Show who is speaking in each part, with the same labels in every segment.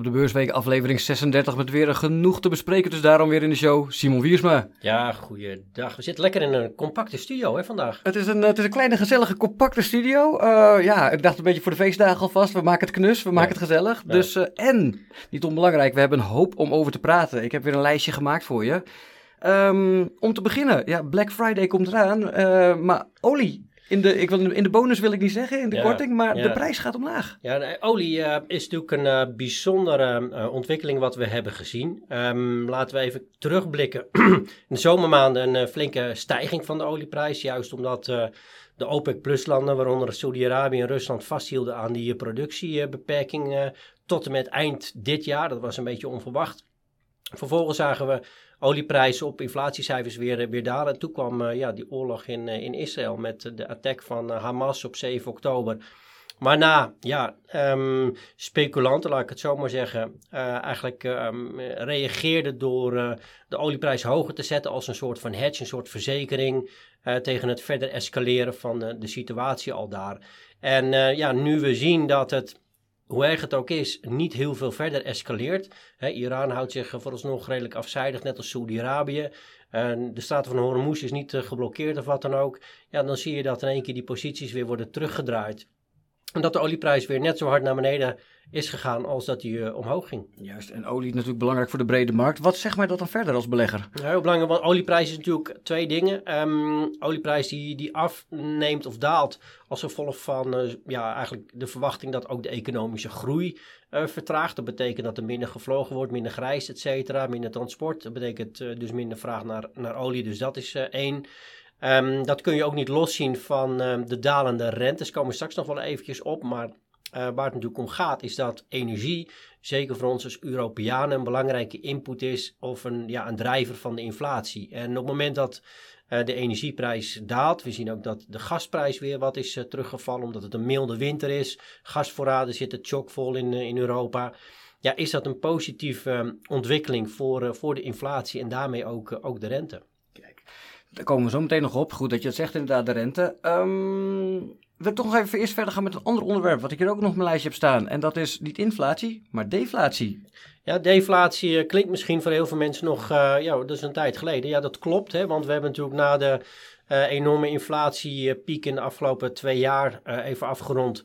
Speaker 1: op de beursweek, aflevering 36, met weer genoeg te bespreken. Dus daarom weer in de show, Simon Wiersma.
Speaker 2: Ja, goeiedag. We zitten lekker in een compacte studio hè, vandaag.
Speaker 1: Het is een, het is een kleine, gezellige, compacte studio. Uh, ja, ik dacht een beetje voor de feestdagen alvast. We maken het knus, we maken het gezellig. Ja. Dus, uh, en, niet onbelangrijk, we hebben een hoop om over te praten. Ik heb weer een lijstje gemaakt voor je. Um, om te beginnen, ja, Black Friday komt eraan, uh, maar olie in de, ik wil, in de bonus wil ik niet zeggen, in de korting, maar de prijs gaat omlaag.
Speaker 2: Ja, de olie uh, is natuurlijk een uh, bijzondere uh, ontwikkeling wat we hebben gezien. Um, laten we even terugblikken. in de zomermaanden een flinke stijging van de olieprijs, juist omdat de OPEC plus landen, waaronder Saudi-Arabië en Rusland, vasthielden aan die productiebeperking tot en met eind dit jaar. Dat was een beetje onverwacht. Vervolgens zagen we olieprijzen op inflatiecijfers weer, weer dalen. En toen kwam uh, ja, die oorlog in, uh, in Israël met de attack van Hamas op 7 oktober. Maar na ja, um, speculanten, laat ik het zo maar zeggen, eigenlijk um, reageerden door de olieprijs hoger te zetten als een soort van hedge, een soort verzekering tegen het verder escaleren van de situatie al daar. En ja, nu we zien dat het hoe erg het ook is, niet heel veel verder escaleert. Iran houdt zich vooralsnog redelijk afzijdig, net als Saudi-Arabië. de straat van Hormuz is niet uh, geblokkeerd of wat dan ook. Ja, dan zie je dat in één keer die posities weer worden teruggedraaid. En dat de olieprijs weer net zo hard naar beneden is gegaan als dat die uh, omhoog ging.
Speaker 1: Juist, en olie is natuurlijk belangrijk voor de brede markt. Wat zegt mij dat dan verder als belegger?
Speaker 2: Ja, heel belangrijk, want olieprijs is natuurlijk twee dingen. Um, olieprijs die, die afneemt of daalt als gevolg van uh, ja, eigenlijk de verwachting dat ook de economische groei uh, vertraagt. Dat betekent dat er minder gevlogen wordt, minder grijs, et cetera, minder transport. Dat betekent dus minder vraag naar, naar olie, dus dat is één. Um, dat kun je ook niet loszien van um, de dalende rentes. Komen we straks nog wel eventjes op. Maar uh, waar het natuurlijk om gaat is dat energie, zeker voor ons als Europeanen, een belangrijke input is of een, ja, een drijver van de inflatie. En op het moment dat uh, de energieprijs daalt, we zien ook dat de gasprijs weer wat is uh, teruggevallen omdat het een milde winter is. Gasvoorraden zitten chockvol in, in Europa. Ja, is dat een positieve ontwikkeling voor, voor de inflatie en daarmee ook, ook de rente.
Speaker 1: Daar komen we zo meteen nog op. Goed dat je het zegt, inderdaad, de rente. Um, ik toch nog even eerst verder gaan met een ander onderwerp, wat ik hier ook nog op mijn lijstje heb staan. En dat is niet inflatie, maar deflatie.
Speaker 2: Ja, deflatie uh, klinkt misschien voor heel veel mensen nog, uh, ja, dat is een tijd geleden. Ja, dat klopt, hè, want we hebben natuurlijk na de uh, enorme inflatiepiek in de afgelopen twee jaar even afgerond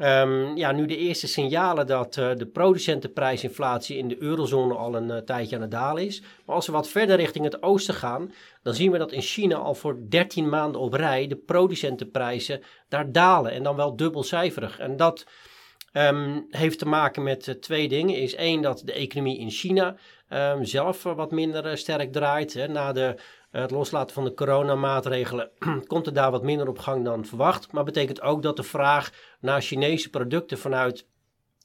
Speaker 2: Um, ja, nu de eerste signalen dat uh, de producentenprijsinflatie in de eurozone al een uh, tijdje aan het dalen is. Maar als we wat verder richting het oosten gaan, dan zien we dat in China al voor 13 maanden op rij de producentenprijzen daar dalen. En dan wel dubbelcijferig. En dat um, heeft te maken met uh, twee dingen. Is één dat de economie in China um, zelf wat minder sterk draait. Hè, na de het loslaten van de coronamaatregelen komt er daar wat minder op gang dan verwacht. Maar betekent ook dat de vraag naar Chinese producten vanuit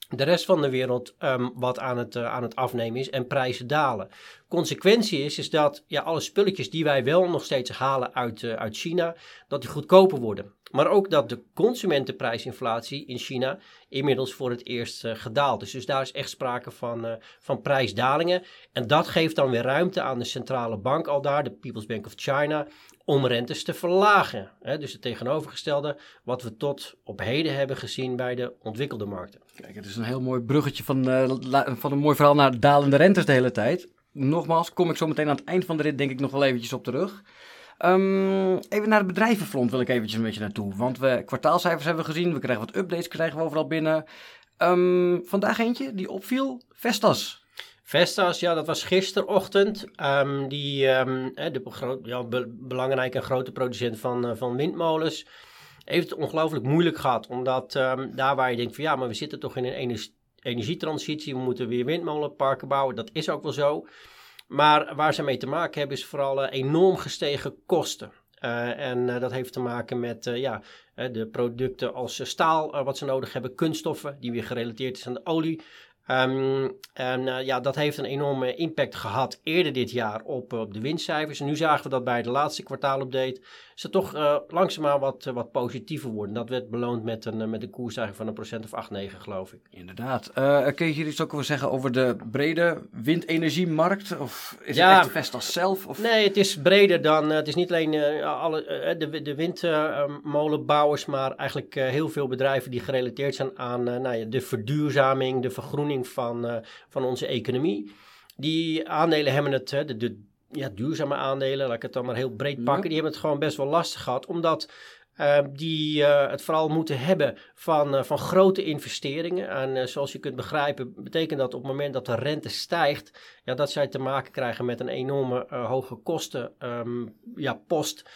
Speaker 2: de rest van de wereld um, wat aan het, uh, aan het afnemen is en prijzen dalen. Consequentie is, is dat ja, alle spulletjes die wij wel nog steeds halen uit, uh, uit China, dat die goedkoper worden. Maar ook dat de consumentenprijsinflatie in China inmiddels voor het eerst uh, gedaald is. Dus daar is echt sprake van, van prijsdalingen. En dat geeft dan weer ruimte aan de centrale bank al daar, de People's Bank of China, om rentes te verlagen. Dus het tegenovergestelde wat we tot op heden hebben gezien bij de ontwikkelde markten.
Speaker 1: Kijk, het is een heel mooi bruggetje van, uh, van een mooi verhaal naar dalende rentes de hele tijd. Nogmaals, kom ik zo meteen aan het eind van de rit denk ik nog wel eventjes op terug. Um, even naar het bedrijvenfront wil ik eventjes een beetje naartoe. Want we kwartaalcijfers hebben we gezien, we krijgen wat updates, krijgen we overal binnen. Um, vandaag eentje die opviel, Vestas.
Speaker 2: Vestas, ja, dat was gisterochtend. Um, die, um, de ja, be belangrijke en grote producent van, uh, van windmolens, heeft het ongelooflijk moeilijk gehad. Omdat um, daar waar je denkt van ja, maar we zitten toch in een energietransitie, we moeten weer windmolenparken bouwen. Dat is ook wel zo. Maar waar ze mee te maken hebben is vooral uh, enorm gestegen kosten. Uh, en uh, dat heeft te maken met ja, de producten als staal, wat ze nodig hebben, kunststoffen, die weer gerelateerd is aan de olie. Um, en ja, dat heeft een enorme impact gehad eerder dit jaar op, op de winstcijfers. En nu zagen we dat bij de laatste kwartaalupdate ze toch uh, langzaamaan wat, wat positiever worden. Dat werd beloond met een, met een koersstijging van een procent of 8, 9 geloof ik.
Speaker 1: Inderdaad. kun je hier iets ook over zeggen over de brede windenergiemarkt? Of is ja, het echt Vestas zelf? Of?
Speaker 2: Nee, het is breder dan, het is niet alleen alle, de, de windmolenbouwers, maar eigenlijk heel veel bedrijven die gerelateerd zijn aan nou ja, de verduurzaming, de vergroening van, van onze economie. Die aandelen hebben het, de, de ja, duurzame aandelen, laat ik het dan maar heel breed pakken, die hebben het gewoon best wel lastig gehad. Omdat uh, die uh, het vooral moeten hebben van, uh, van grote investeringen. En zoals je kunt begrijpen, betekent dat op het moment dat de rente stijgt, ja, dat zij te maken krijgen met een enorme hoge kostenpost um, ja, post,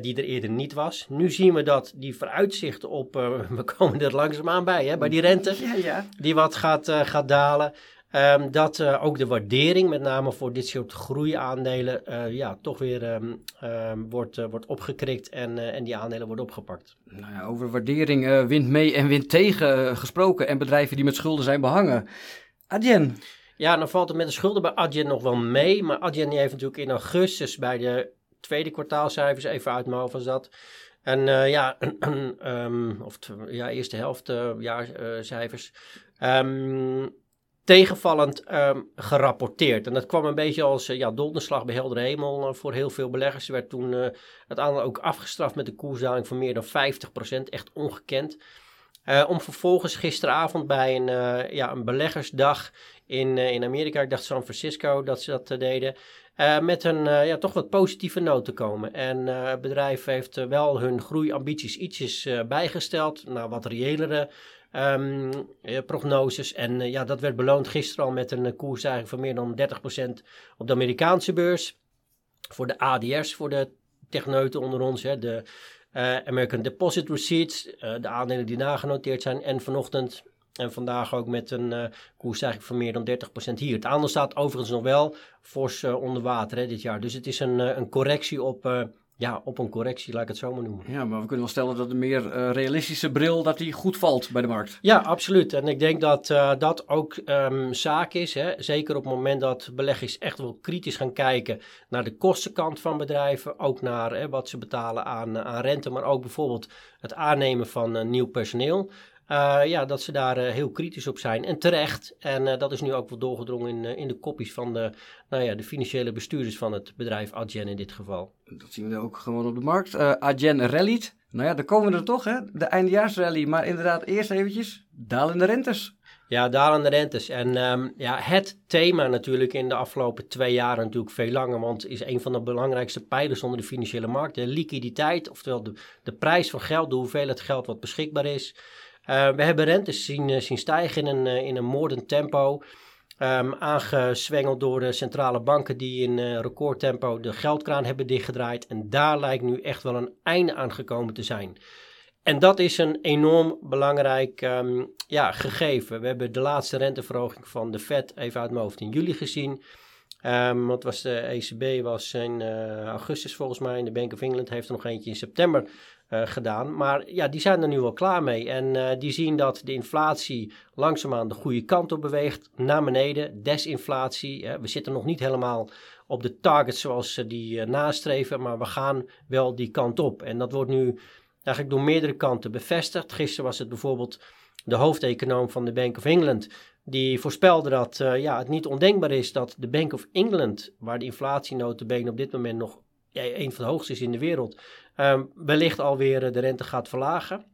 Speaker 2: die er eerder niet was. Nu zien we dat die vooruitzichten op, we komen er langzaamaan bij, hè, bij die rente, ja, ja. die wat gaat, gaat dalen. Um, dat uh, ook de waardering, met name voor dit soort groeiaandelen, uh, ja, toch weer um, um, wordt, uh, wordt opgekrikt en, en die aandelen worden opgepakt.
Speaker 1: Nou ja, over waardering, wint mee en wint tegen gesproken en bedrijven die met schulden zijn behangen. Adyen.
Speaker 2: Ja, dan valt het met de schulden bij Adyen nog wel mee, maar Adyen heeft natuurlijk in augustus bij de tweede kwartaalcijfers, even uit mijn hoofd was dat, en ja, of ja, eerste helft jaarcijfers. Um, tegenvallend um, gerapporteerd. En dat kwam een beetje als uh, ja, donderslag bij heldere hemel uh, voor heel veel beleggers. Er werd toen uh, het aandeel ook afgestraft met een koersdaling van meer dan 50%, echt ongekend. om vervolgens gisteravond bij een, ja, een beleggersdag in, in Amerika, ik dacht San Francisco, dat ze dat deden, met een ja, toch wat positieve noot te komen. En het bedrijf heeft wel hun groeiambities ietsjes bijgesteld naar wat reëlere um, prognoses. En ja, dat werd beloond gisteren al met een koersstijging van meer dan 30% op de Amerikaanse beurs. Voor de ADR's, voor de techneuten onder ons, hè, de American Deposit Receipts, de aandelen die nagenoteerd zijn. En vanochtend en vandaag ook met een uh, koersstijging van meer dan 30% hier. Het aandeel staat overigens nog wel fors uh, onder water hè, dit jaar. Dus het is een, uh, een correctie op ja, op een correctie, laat ik het zo maar noemen.
Speaker 1: Ja, maar we kunnen wel stellen dat de meer realistische bril, dat die goed valt bij de markt.
Speaker 2: Ja, absoluut. En ik denk dat dat ook um, zaak is. Hè? Zeker op het moment dat beleggers echt wel kritisch gaan kijken naar de kostenkant van bedrijven. Ook naar hè, wat ze betalen aan, aan rente, maar ook bijvoorbeeld het aannemen van nieuw personeel. Uh, ja, dat ze daar uh, heel kritisch op zijn. En terecht. En uh, dat is nu ook wel doorgedrongen in, in de kopjes van de, nou ja, de financiële bestuurders van het bedrijf Adyen in dit geval.
Speaker 1: Dat zien we ook gewoon op de markt. Adyen rallied. Nou ja, dan komen we er toch, hè? De eindejaarsrally. Maar inderdaad, eerst eventjes dalende rentes.
Speaker 2: Ja, dalende rentes. En um, ja, het thema natuurlijk in de afgelopen twee jaar natuurlijk veel langer, want is een van de belangrijkste pijlers onder de financiële markt. De liquiditeit, oftewel de, de prijs van geld, de hoeveelheid geld wat beschikbaar is. Uh, we hebben rentes zien, uh, zien stijgen in een, uh, in een moordend tempo. Um, aangezwengeld door de centrale banken die in recordtempo de geldkraan hebben dichtgedraaid. En daar lijkt nu echt wel een einde aan gekomen te zijn. En dat is een enorm belangrijk um, ja, gegeven. We hebben de laatste renteverhoging van de Fed even uit mijn hoofd in juli gezien. Um, wat was de ECB was in augustus volgens mij. En de Bank of England heeft er nog eentje in september uh, gedaan. Maar ja, die zijn er nu wel klaar mee. En uh, die zien dat de inflatie langzaamaan de goede kant op beweegt, naar beneden. Desinflatie, we zitten nog niet helemaal op de targets zoals ze die nastreven, maar we gaan wel die kant op. En dat wordt nu eigenlijk door meerdere kanten bevestigd. Gisteren was het bijvoorbeeld de hoofdeconoom van de Bank of England. Die voorspelde dat ja, het niet ondenkbaar is dat de Bank of England, waar de inflatienotebene op dit moment nog een van de hoogste is in de wereld, um, wellicht alweer eh, de rente gaat verlagen.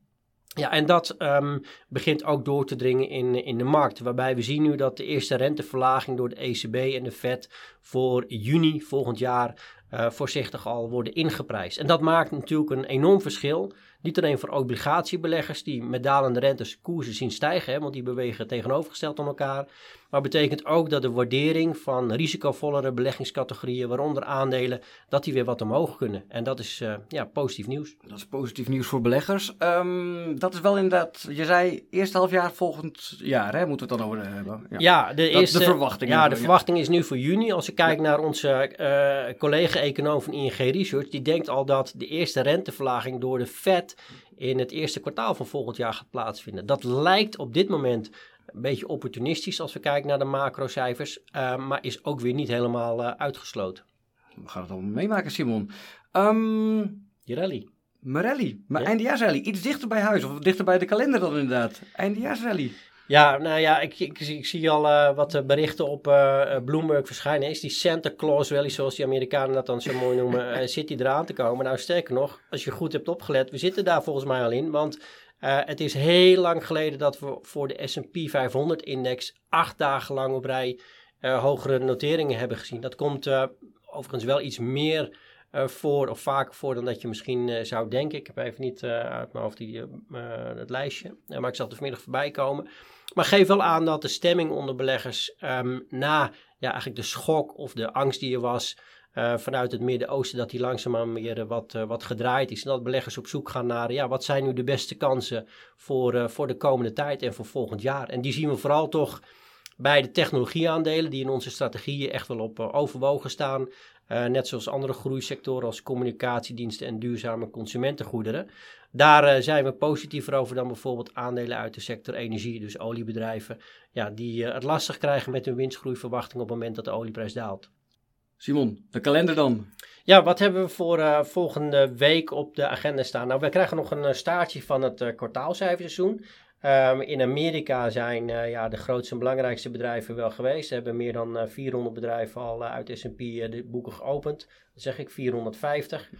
Speaker 2: Ja, en dat um, begint ook door te dringen in, in de markt. Waarbij we zien nu dat de eerste renteverlaging door de ECB en de Fed voor juni volgend jaar uh, voorzichtig al worden ingeprijsd. En dat maakt natuurlijk een enorm verschil. Niet alleen voor obligatiebeleggers die met dalende rentes koersen zien stijgen, hè, want die bewegen tegenovergesteld aan elkaar. Maar betekent ook dat de waardering van risicovollere beleggingscategorieën, waaronder aandelen, dat die weer wat omhoog kunnen. En dat is uh, ja, positief nieuws.
Speaker 1: Dat is positief nieuws voor beleggers. Um, dat is wel inderdaad, je zei eerste halfjaar volgend jaar, hè, moeten we het dan over hebben.
Speaker 2: Ja, ja de, eerste, de verwachting. Ja, de verwachting is nu voor juni. Als je kijkt naar onze uh, collega-econoom van ING Research, die denkt al dat de eerste renteverlaging door de Fed in het eerste kwartaal van volgend jaar gaat plaatsvinden. Dat lijkt op dit moment een beetje opportunistisch als we kijken naar de macrocijfers, uh, maar is ook weer niet helemaal uh, uitgesloten.
Speaker 1: We gaan het allemaal meemaken, Simon. Um,
Speaker 2: Die rally.
Speaker 1: Marelli, maar
Speaker 2: Ja.
Speaker 1: eindejaarsrally. Iets dichter bij huis, of dichter bij de kalender dan inderdaad. Eindejaarsrally.
Speaker 2: Ja, nou ja, ik, ik, zie- ik zie al eh, wat eh, berichten op eh, Bloomberg verschijnen. Is die Santa Claus Rally, zoals die Amerikanen dat dan zo mooi noemen, eh, zit die eraan te komen? Nou, sterker nog, als je goed hebt opgelet, we zitten daar volgens mij al in. Want het is heel lang geleden dat we voor de S&P 500-index acht dagen lang op rij hogere noteringen hebben gezien. Dat komt overigens wel iets meer voor, of vaker voor dan dat je misschien eh, zou denken. Ik heb even niet eh, uit mijn hoofd die, eh, eh, het lijstje, Eh, maar ik zag er vanmiddag voorbij komen. Maar geef wel aan dat de stemming onder beleggers ehm, na ja, eigenlijk de schok of de angst die er was eh, vanuit het Midden-Oosten, dat die langzaamaan weer eh, wat, eh, wat gedraaid is. En dat beleggers op zoek gaan naar ja, wat zijn nu de beste kansen voor, eh, voor de komende tijd en voor volgend jaar. En die zien we vooral toch bij de technologieaandelen, die in onze strategieën echt wel op eh, overwogen staan. Eh, net zoals andere groeisectoren als communicatiediensten en duurzame consumentengoederen. Daar eh, zijn we positiever over dan bijvoorbeeld aandelen uit de sector energie, dus oliebedrijven, ja, die het lastig krijgen met hun winstgroeiverwachting op het moment dat de olieprijs daalt.
Speaker 1: Simon, de kalender dan.
Speaker 2: Ja, wat hebben we voor volgende week op de agenda staan? Nou, we krijgen nog een staartje van het kwartaalcijferseizoen. Ehm, in Amerika zijn eh, ja, de grootste en belangrijkste bedrijven wel geweest. Ze hebben meer dan eh, 400 bedrijven al eh, uit S&P eh, de boeken geopend. Dan zeg ik 450.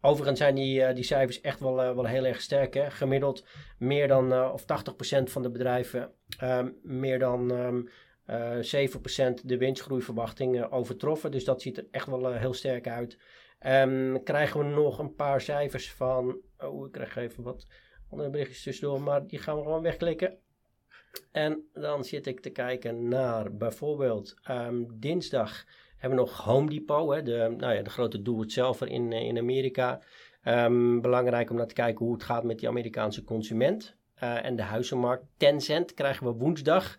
Speaker 2: Overigens zijn die, eh, die cijfers echt wel, eh, wel heel erg sterk. Hè? Gemiddeld meer dan, eh, of 80% van de bedrijven, ehm, meer dan ehm, eh 7% de winstgroeiverwachting eh, overtroffen. Dus dat ziet er echt wel eh, heel sterk uit. Ehm, krijgen we nog een paar cijfers van. Oh, ik krijg even wat andere berichtjes tussendoor, maar die gaan we gewoon wegklikken. En dan zit ik te kijken naar bijvoorbeeld ehm, dinsdag hebben we nog Home Depot, hè, de, nou ja, de grote doe-het-zelver in, eh, in Amerika. Ehm, belangrijk om naar te kijken hoe het gaat met die Amerikaanse consument eh, en de huizenmarkt. Tencent krijgen we woensdag.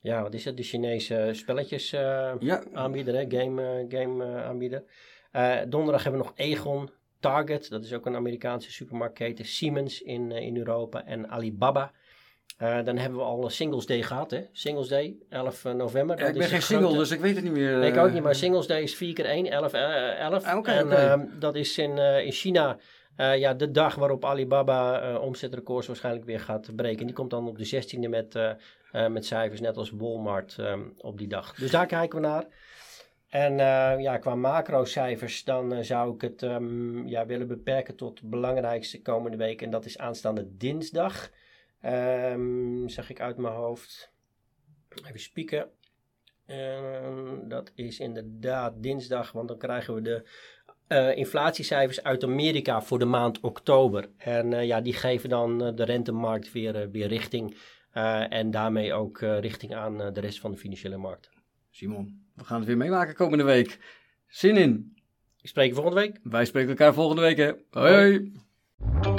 Speaker 2: Ja, wat is het? De Chinese spelletjes
Speaker 1: Ja,
Speaker 2: aanbieder, hè? game, game aanbieder. Donderdag hebben we nog Egon, Target, dat is ook een Amerikaanse supermarktketen, Siemens in, eh, in Europa en Alibaba. Eh, dan hebben we al Singles Day gehad, hè? Singles Day, 11 november.
Speaker 1: Ja, ik ben geen single,
Speaker 2: grote-
Speaker 1: dus ik weet het niet meer.
Speaker 2: Nee, ik
Speaker 1: eh.
Speaker 2: ook niet, maar Singles Day is 4 keer 1, 11, eh, 11.
Speaker 1: Ah, oké,
Speaker 2: en ehm, dat is in, eh, in China eh, ja, de dag waarop Alibaba eh omzetrecords waarschijnlijk weer gaat breken. Die komt dan op de 16e met, eh, eh, met cijfers, net als Walmart ehm, op die dag. Dus daar kijken we naar. En eh, ja, qua macrocijfers, dan eh, zou ik het ehm, ja, willen beperken tot het belangrijkste komende week. En dat is aanstaande dinsdag. Ehm, zeg ik uit mijn hoofd. Even spieken. Ehm, dat is inderdaad dinsdag, want dan krijgen we de eh, inflatiecijfers uit Amerika voor de maand oktober. En ja, die geven dan de rentemarkt weer, weer richting. En daarmee ook richting aan de rest van de financiële markt.
Speaker 1: Simon, we gaan het weer meemaken komende week. Zin in.
Speaker 2: Ik spreek je volgende week.
Speaker 1: Wij spreken elkaar volgende week, hè. Hoi. hoi.